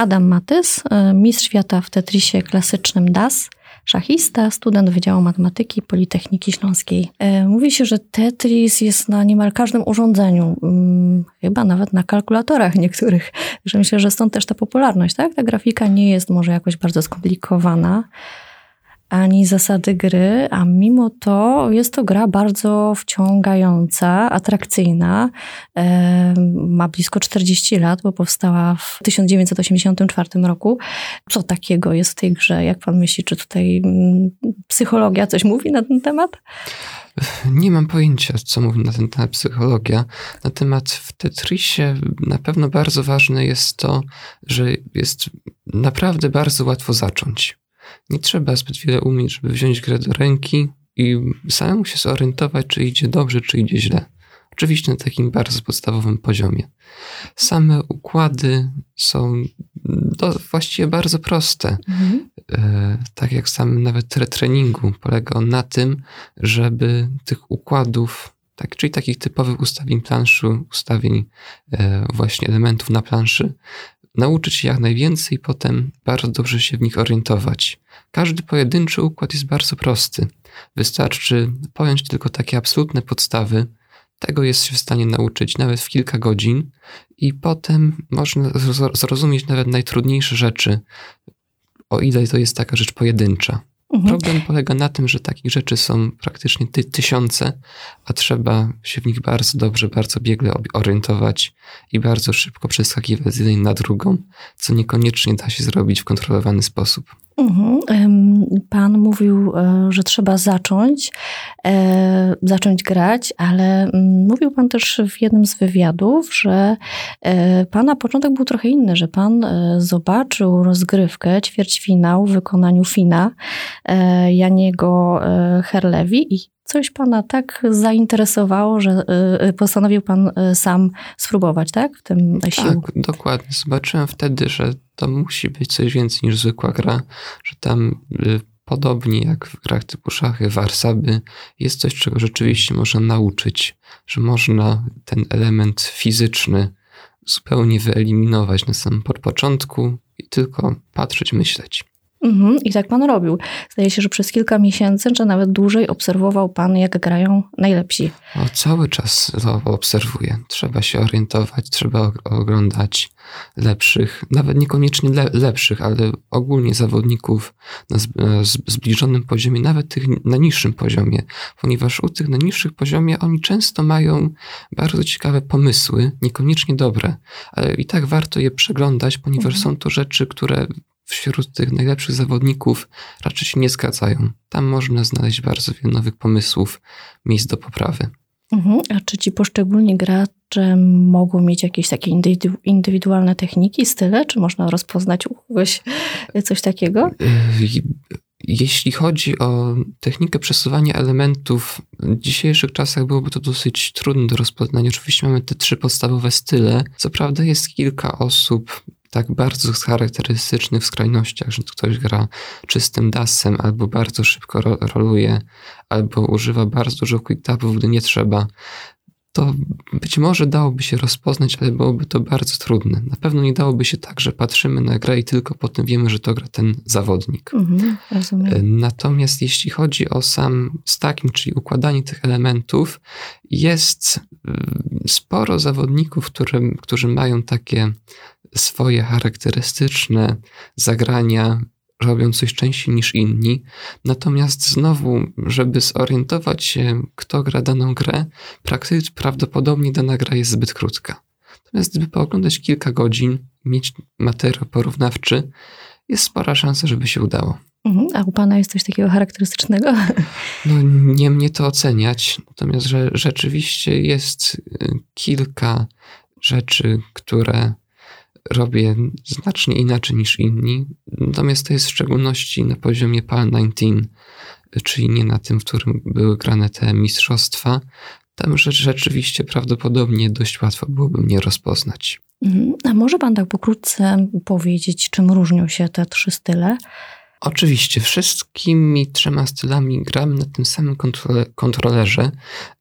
Adam Matys, e, mistrz świata w Tetrisie klasycznym DAS, szachista, student Wydziału Matematyki Politechniki Śląskiej. E, mówi się, że Tetris jest na niemal każdym urządzeniu, mm, chyba nawet na kalkulatorach niektórych, myślę, że stąd też ta popularność, tak? Ta grafika nie jest może jakoś bardzo skomplikowana ani zasady gry, a mimo to jest to gra bardzo wciągająca, atrakcyjna. E, ma blisko 40 lat, bo powstała w 1984 roku. Co takiego jest w tej grze? Jak pan myśli, czy tutaj mm, psychologia coś mówi na ten temat? Nie mam pojęcia, co mówi na ten temat psychologia. Na temat w Tetrisie na pewno bardzo ważne jest to, że jest naprawdę bardzo łatwo zacząć. Nie trzeba zbyt wiele umieć, żeby wziąć grę do ręki i samemu się zorientować, czy idzie dobrze, czy idzie źle. Oczywiście na takim bardzo podstawowym poziomie. Same układy są do, właściwie bardzo proste. Mhm. E, tak jak sam nawet treningu polega on na tym, żeby tych układów, tak, czyli takich typowych ustawień planszy, ustawień e, właśnie elementów na planszy, nauczyć się jak najwięcej, potem bardzo dobrze się w nich orientować. Każdy pojedynczy układ jest bardzo prosty. Wystarczy pojąć tylko takie absolutne podstawy. Tego jest się w stanie nauczyć nawet w kilka godzin, i potem można zrozumieć nawet najtrudniejsze rzeczy, o ile to jest taka rzecz pojedyncza. Mhm. Problem polega na tym, że takich rzeczy są praktycznie ty tysiące, a trzeba się w nich bardzo dobrze, bardzo biegle orientować i bardzo szybko przeskakiwać z jednej na drugą, co niekoniecznie da się zrobić w kontrolowany sposób. Mhm. Pan mówił, e, że trzeba zacząć, e, zacząć grać, ale mm, mówił Pan też w jednym z wywiadów, że e, Pana początek był trochę inny, że Pan zobaczył rozgrywkę, ćwierćfinał w wykonaniu Fina Janiego Herlewi i coś Pana tak zainteresowało, że postanowił Pan sam spróbować, tak? W tym siłku. Tak, dokładnie. Zobaczyłem wtedy, że to musi być coś więcej niż zwykła gra, że tam y, podobnie jak w grach typu szachy, warsaby, jest coś, czego rzeczywiście można nauczyć, że można ten element fizyczny zupełnie wyeliminować na samym początku i tylko patrzeć, myśleć. Mhm, I tak pan robił. Zdaje się, że przez kilka miesięcy, czy nawet dłużej, obserwował pan, jak grają najlepsi. O, cały czas to obserwuję. Trzeba się orientować, trzeba oglądać lepszych, nawet niekoniecznie le, lepszych, ale ogólnie zawodników na zbliżonym poziomie, nawet tych na niższym poziomie, ponieważ u tych na niższych poziomie oni często mają bardzo ciekawe pomysły, niekoniecznie dobre, ale i tak warto je przeglądać, ponieważ mhm. są to rzeczy, które wśród tych najlepszych zawodników raczej się nie zgadzają. Tam można znaleźć bardzo wiele nowych pomysłów, miejsc do poprawy. Mhm. A czy ci poszczególni gracze mogą mieć jakieś takie indywidualne techniki, style? Czy można rozpoznać u kogoś coś takiego? Jeśli chodzi o technikę przesuwania elementów, w dzisiejszych czasach byłoby to dosyć trudne do rozpoznania. Oczywiście mamy te trzy podstawowe style. Co prawda jest kilka osób, tak bardzo charakterystyczny w skrajnościach, że ktoś gra czystym dasem, albo bardzo szybko ro roluje, albo używa bardzo dużo quick-tapów, gdy nie trzeba, to być może dałoby się rozpoznać, ale byłoby to bardzo trudne. Na pewno nie dałoby się tak, że patrzymy na grę i tylko potem wiemy, że to gra ten zawodnik. Mhm, Natomiast jeśli chodzi o sam stacking, czyli układanie tych elementów, jest y, sporo zawodników, które, którzy mają takie swoje charakterystyczne zagrania, robią coś częściej niż inni. Natomiast znowu, żeby zorientować się, kto gra daną grę, praktycznie prawdopodobnie dana gra jest zbyt krótka. Natomiast gdyby pooglądać kilka godzin, mieć materiał porównawczy, jest spora szansa, żeby się udało. Mhm. A u pana jest coś takiego charakterystycznego? No, nie mnie to oceniać, natomiast że rzeczywiście jest y, kilka rzeczy, które robię znacznie inaczej niż inni. Natomiast to jest w szczególności na poziomie PAL 19, czyli nie na tym, w którym były grane te mistrzostwa. Tam rzecz rzeczywiście prawdopodobnie dość łatwo byłoby mnie rozpoznać. Mhm. A może pan tak pokrótce powiedzieć, czym różnią się te trzy style? Oczywiście, wszystkimi trzema stylami gramy na tym samym kontrole, kontrolerze.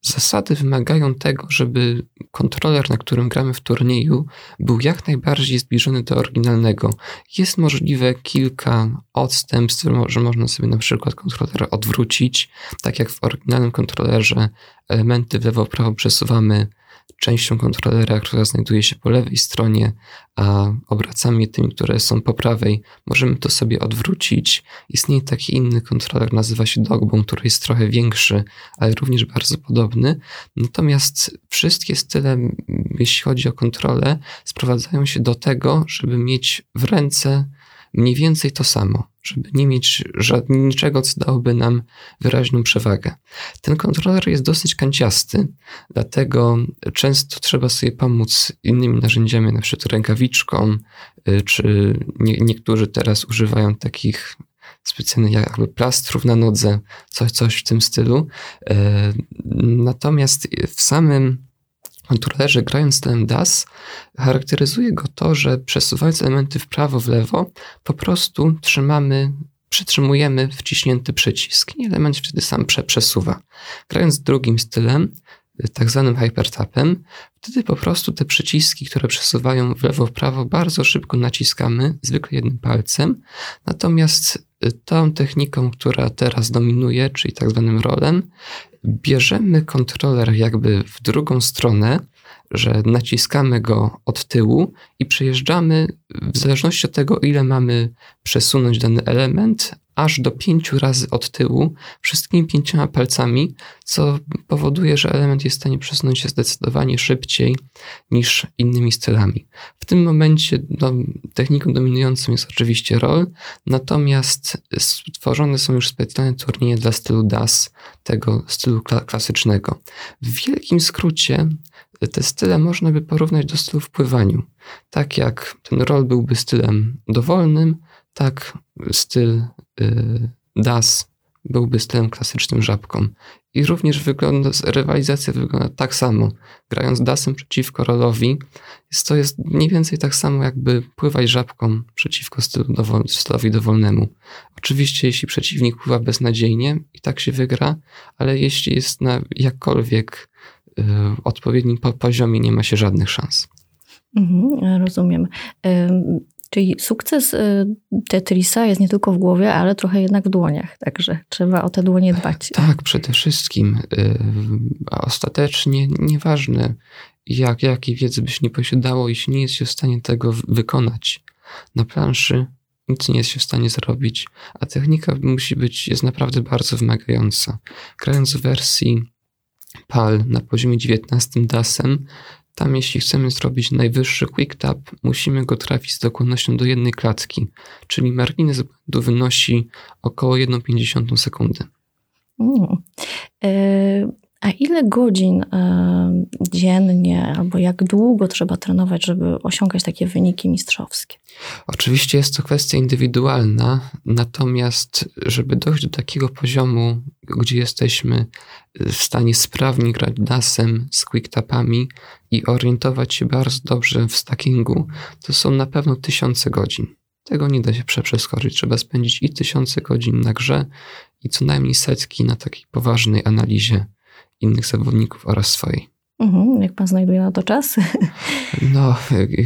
Zasady wymagają tego, żeby kontroler, na którym gramy w turnieju, był jak najbardziej zbliżony do oryginalnego. Jest możliwe kilka odstępstw, że można sobie na przykład kontroler odwrócić, tak jak w oryginalnym kontrolerze elementy w lewo-prawo przesuwamy częścią kontrolera, która znajduje się po lewej stronie, a obracami tymi, które są po prawej, możemy to sobie odwrócić. Istnieje taki inny kontroler, nazywa się Dogbone, który jest trochę większy, ale również bardzo podobny. Natomiast wszystkie style, jeśli chodzi o kontrolę, sprowadzają się do tego, żeby mieć w ręce mniej więcej to samo, żeby nie mieć niczego, co dałoby nam wyraźną przewagę. Ten kontroler jest dosyć kanciasty, dlatego często trzeba sobie pomóc innymi narzędziami, na przykład rękawiczką, y, czy nie, niektórzy teraz używają takich specjalnych jakby plastrów na nodze, coś, coś w tym stylu. Y, natomiast w samym kontrolerze grając stylem DAS charakteryzuje go to, że przesuwając elementy w prawo, w lewo, po prostu trzymamy, przytrzymujemy wciśnięty przycisk i element wtedy sam prze, przesuwa. Grając drugim stylem, tak zwanym hypertapem, wtedy po prostu te przyciski, które przesuwają w lewo, w prawo, bardzo szybko naciskamy, zwykle jednym palcem. Natomiast tą techniką, która teraz dominuje, czyli tak zwanym rolem, bierzemy kontroler jakby w drugą stronę, że naciskamy go od tyłu i przejeżdżamy w zależności od tego, ile mamy przesunąć dany element, aż do pięciu razy od tyłu, wszystkimi pięcioma palcami, co powoduje, że element jest w stanie przesunąć się zdecydowanie szybciej niż innymi stylami. W tym momencie no, techniką dominującą jest oczywiście roll, natomiast stworzone są już specjalne turnieje dla stylu DAS, tego stylu klasycznego. W wielkim skrócie te style można by porównać do stylu w pływaniu. Tak jak ten roll byłby stylem dowolnym, tak styl y, DAS byłby stylem klasycznym żabką. I również wygląda, rywalizacja wygląda tak samo. Grając DASem przeciwko rollowi, jest, to jest mniej więcej tak samo, jakby pływać żabką przeciwko stylu dowol, stylowi dowolnemu. Oczywiście, jeśli przeciwnik pływa beznadziejnie, i tak się wygra, ale jeśli jest na jakkolwiek y, odpowiednim poziomie, nie ma się żadnych szans. Mhm, rozumiem. Czyli sukces y, Tetrisa jest nie tylko w głowie, ale trochę jednak w dłoniach, także trzeba o te dłonie dbać. Tak, przede wszystkim. Y, a ostatecznie nieważne, jak, jakiej wiedzy byś nie posiadało, jeśli nie jest się w stanie tego wykonać na planszy, nic nie jest się w stanie zrobić, a technika musi być, jest naprawdę bardzo wymagająca. Grając w wersji PAL na poziomie 19 DASem, tam jeśli chcemy zrobić najwyższy quick tap, musimy go trafić z dokładnością do jednej klatki, czyli margines błędu wynosi około 1,5 sekundy. Y a ile godzin y dziennie albo jak długo trzeba trenować, żeby osiągać takie wyniki mistrzowskie? Oczywiście jest to kwestia indywidualna, natomiast żeby dojść do takiego poziomu, gdzie jesteśmy w stanie sprawnie grać dasem z quicktapami i orientować się bardzo dobrze w stackingu, to są na pewno tysiące godzin. Tego nie da się przeskoczyć. Trzeba spędzić i tysiące godzin na grze, i co najmniej setki na takiej poważnej analizie innych zawodników oraz swojej. Mhm, jak pan znajduje na to czas? No,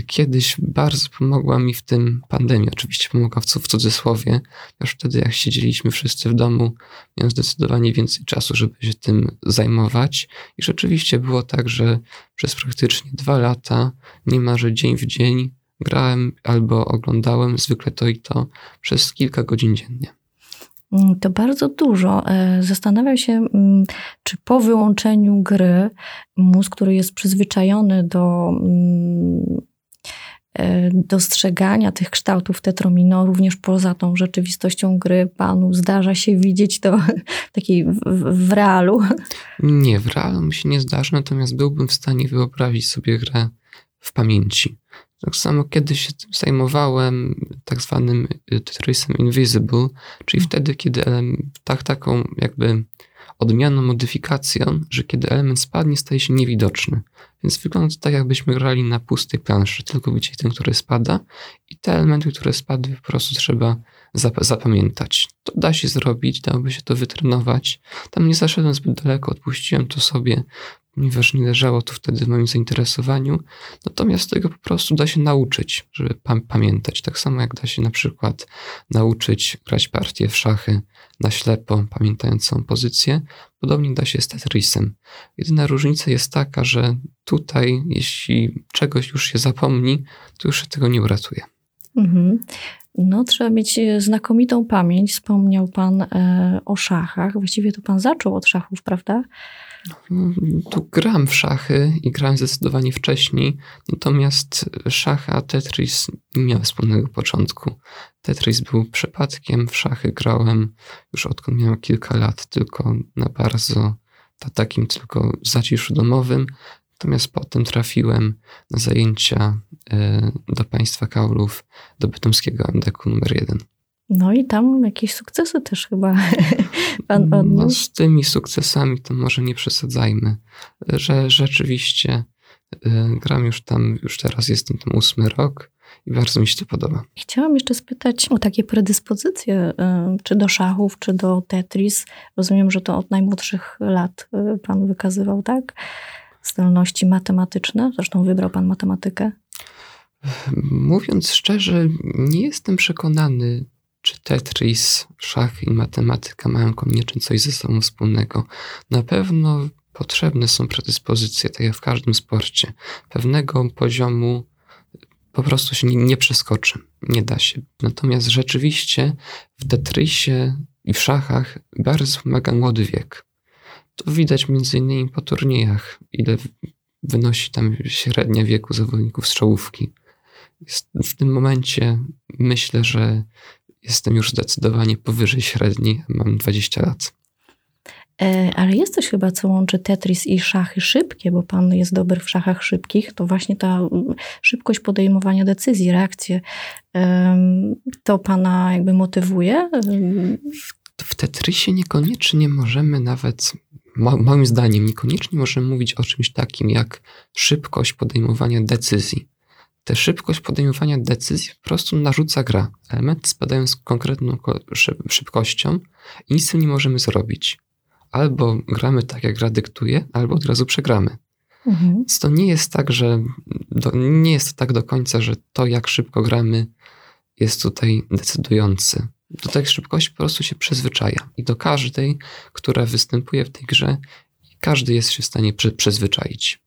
kiedyś bardzo pomogła mi w tym pandemia. Oczywiście pomogła w, w cudzysłowie. Już wtedy, jak siedzieliśmy wszyscy w domu, miałem zdecydowanie więcej czasu, żeby się tym zajmować. I rzeczywiście było tak, że przez praktycznie dwa lata, niemalże dzień w dzień, grałem albo oglądałem zwykle to i to przez kilka godzin dziennie. Mm, to bardzo dużo. E, zastanawiam się, mm, czy po wyłączeniu gry mózg, który jest przyzwyczajony do mm, e, dostrzegania tych kształtów tetromino, również poza tą rzeczywistością gry, panu zdarza się widzieć to takiej w, w, w realu? Nie, w realu mi się nie zdarza, natomiast byłbym w stanie wyobrazić sobie grę w pamięci. Tak samo kiedyś się zajmowałem tak zwanym Tetrisem Invisible, czyli mhm. wtedy, kiedy tak, taką jakby odmianą, modyfikacją, że kiedy element spadnie, staje się niewidoczny. Więc wygląda to tak, jakbyśmy grali na pustej planszy, tylko widzieli ten, który spada i te elementy, które spadły, po prostu trzeba zap zapamiętać. To da się zrobić, dałoby się to wytrenować. Tam nie zaszedłem zbyt daleko, odpuściłem to sobie, ponieważ nie leżało to wtedy w moim zainteresowaniu. Natomiast tego po prostu da się nauczyć, żeby pamiętać. Tak samo jak da się na przykład nauczyć grać partię w szachy na ślepo, pamiętając całą pozycję. Podobnie da się z Tetrisem. Jedyna różnica jest taka, że tutaj, jeśli czegoś już się zapomni, to już się tego nie uratuje. Mhm. No, trzeba mieć e, znakomitą pamięć. Wspomniał Pan e, o szachach. Właściwie to Pan zaczął od szachów, prawda? No, tu gram w szachy i grałem zdecydowanie wcześniej, natomiast szachy a Tetris nie miały wspólnego początku. Tetris był przypadkiem, w szachy grałem już odkąd miałem kilka lat, tylko na bardzo takim tylko zaciszu domowym. Natomiast potem trafiłem na zajęcia e, do państwa Kaulów, do bytomskiego MDK numer jeden. No i tam jakieś sukcesy też chyba pan no, odniósł. No z tymi sukcesami to może nie przesadzajmy, że rzeczywiście y, gram już tam, już teraz jestem tam ósmy rok i bardzo mi się to podoba. Chciałam jeszcze spytać o takie predyspozycje, y, czy do szachów, czy do Tetris. Rozumiem, że to od najmłodszych lat pan wykazywał, tak? Zdolności matematyczne, zresztą wybrał pan matematykę. Mówiąc szczerze, nie jestem przekonany, czy Tetris, szachy i matematyka mają koniecznie coś ze sobą wspólnego. Na pewno potrzebne są predyspozycje, tak jak w każdym sporcie. Pewnego poziomu po prostu się nie, nie przeskoczy, nie da się. Natomiast rzeczywiście w Tetrisie i w szachach bardzo pomaga młody wiek. To widać między innymi po turniejach, ile wynosi tam średnia wieku zawodników z czołówki. W tym momencie myślę, że jestem już zdecydowanie powyżej średniej, mam 20 lat. E, ale jest coś chyba, co łączy Tetris i szachy szybkie, bo pan jest dobry w szachach szybkich, to właśnie ta szybkość podejmowania decyzji, reakcje, to pana jakby motywuje? W Tetrisie niekoniecznie możemy nawet, moim zdaniem, niekoniecznie możemy mówić o czymś takim jak szybkość podejmowania decyzji tę szybkość podejmowania decyzji po prostu narzuca gra. Elementy spadają z konkretną szybkością i nic z tym nie możemy zrobić. Albo gramy tak, jak gra dyktuje, albo od razu przegramy. Mhm. Więc to nie jest tak, że do, nie jest tak do końca, że to, jak szybko gramy, jest tutaj decydujący. Do tej szybkości po prostu się przyzwyczaja. I do każdej, która występuje w tej grze, każdy jest się w stanie przy, przyzwyczaić.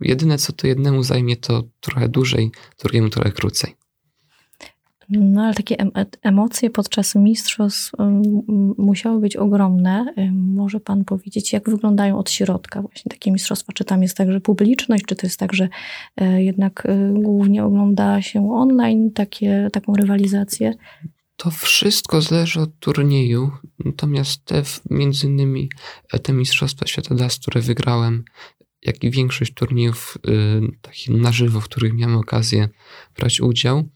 Jedyne, co to jednemu zajmie, to trochę dłużej, drugiemu trochę krócej. No ale takie emocje podczas mistrzostw musiały być ogromne. Może pan powiedzieć, jak wyglądają od środka właśnie takie mistrzostwa? Czy tam jest także publiczność, czy to jest tak, że e, jednak e, głównie ogląda się online takie, taką rywalizację? To wszystko zależy od turnieju, natomiast te, między innymi e, te Mistrzostwa Świata DAS, które wygrałem, jak i większość turniejów y, takich na żywo, w których miałem okazję brać udział.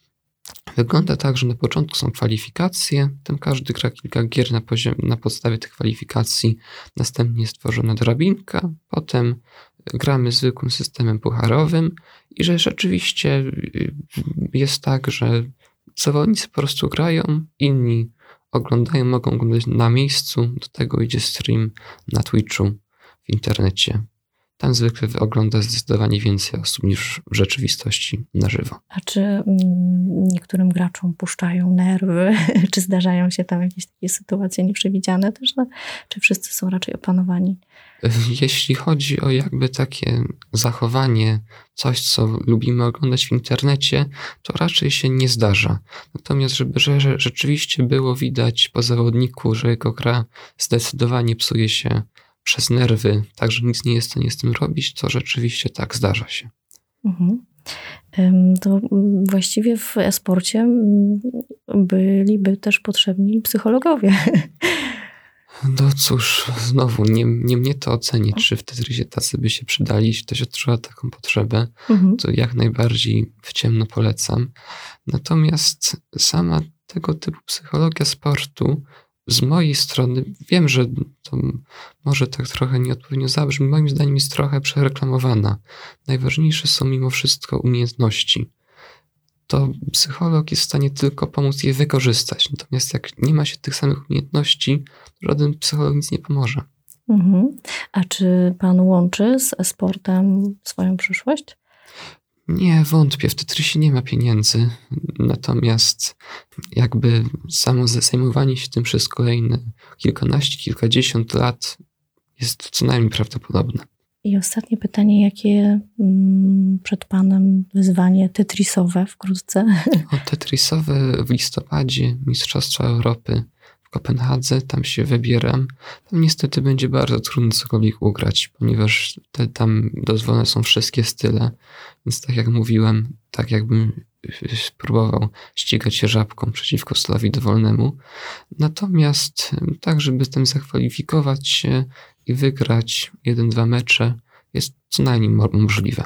Wygląda tak, że na początku są kwalifikacje, tam każdy gra kilka gier na, poziom, na podstawie tych kwalifikacji, następnie jest tworzona drabinka, potem gramy zwykłym systemem pucharowym i że rzeczywiście y, jest tak, że zawodnicy po prostu grają, inni oglądają, mogą oglądać na miejscu, do tego idzie stream na Twitchu w internecie. Tam zwykle ogląda zdecydowanie więcej osób niż w rzeczywistości na żywo. A czy mm, niektórym graczom puszczają nerwy? czy zdarzają się tam jakieś takie sytuacje nieprzewidziane też? Czy wszyscy są raczej opanowani? Jeśli chodzi o jakby takie zachowanie, coś co lubimy oglądać w internecie, to raczej się nie zdarza. Natomiast, żeby że, że rzeczywiście było widać po zawodniku, że jego gra zdecydowanie psuje się przez nerwy, także nic nie jest w stanie z tym robić, to rzeczywiście tak zdarza się. Mhm. To właściwie w e-sporcie byliby też potrzebni psychologowie. No cóż, znowu, nie, nie mnie to ocenić, czy w Tetrisie tacy by się przydali. Jeśli ktoś odczuwa taką potrzebę, mhm. to jak najbardziej w ciemno polecam. Natomiast sama tego typu psychologia sportu z mojej strony, wiem, że to może tak trochę nieodpowiednio zabrzmi, moim zdaniem jest trochę przereklamowana. Najważniejsze są mimo wszystko umiejętności to psycholog jest w stanie tylko pomóc je wykorzystać. Natomiast jak nie ma się tych samych umiejętności, żaden psycholog nic nie pomoże. Mhm. A czy pan łączy z sportem swoją przyszłość? Nie, wątpię. W Tetrisie nie ma pieniędzy. Natomiast jakby samo zajmowanie się tym przez kolejne kilkanaście, kilkadziesiąt lat jest co najmniej prawdopodobne. I ostatnie pytanie, jakie mm, przed Panem wyzwanie tetrisowe wkrótce? O, tetrisowe w listopadzie Mistrzostwa Europy Kopenhadze, tam się wybieram. Tam niestety będzie bardzo trudno cokolwiek ugrać, ponieważ te, tam dozwolone są wszystkie style, więc tak jak mówiłem, tak jakbym spróbował ścigać się żabką przeciwko stylowi dowolnemu. Natomiast tak, żeby tym zakwalifikować się i wygrać jeden, dwa mecze jest co najmniej możliwe.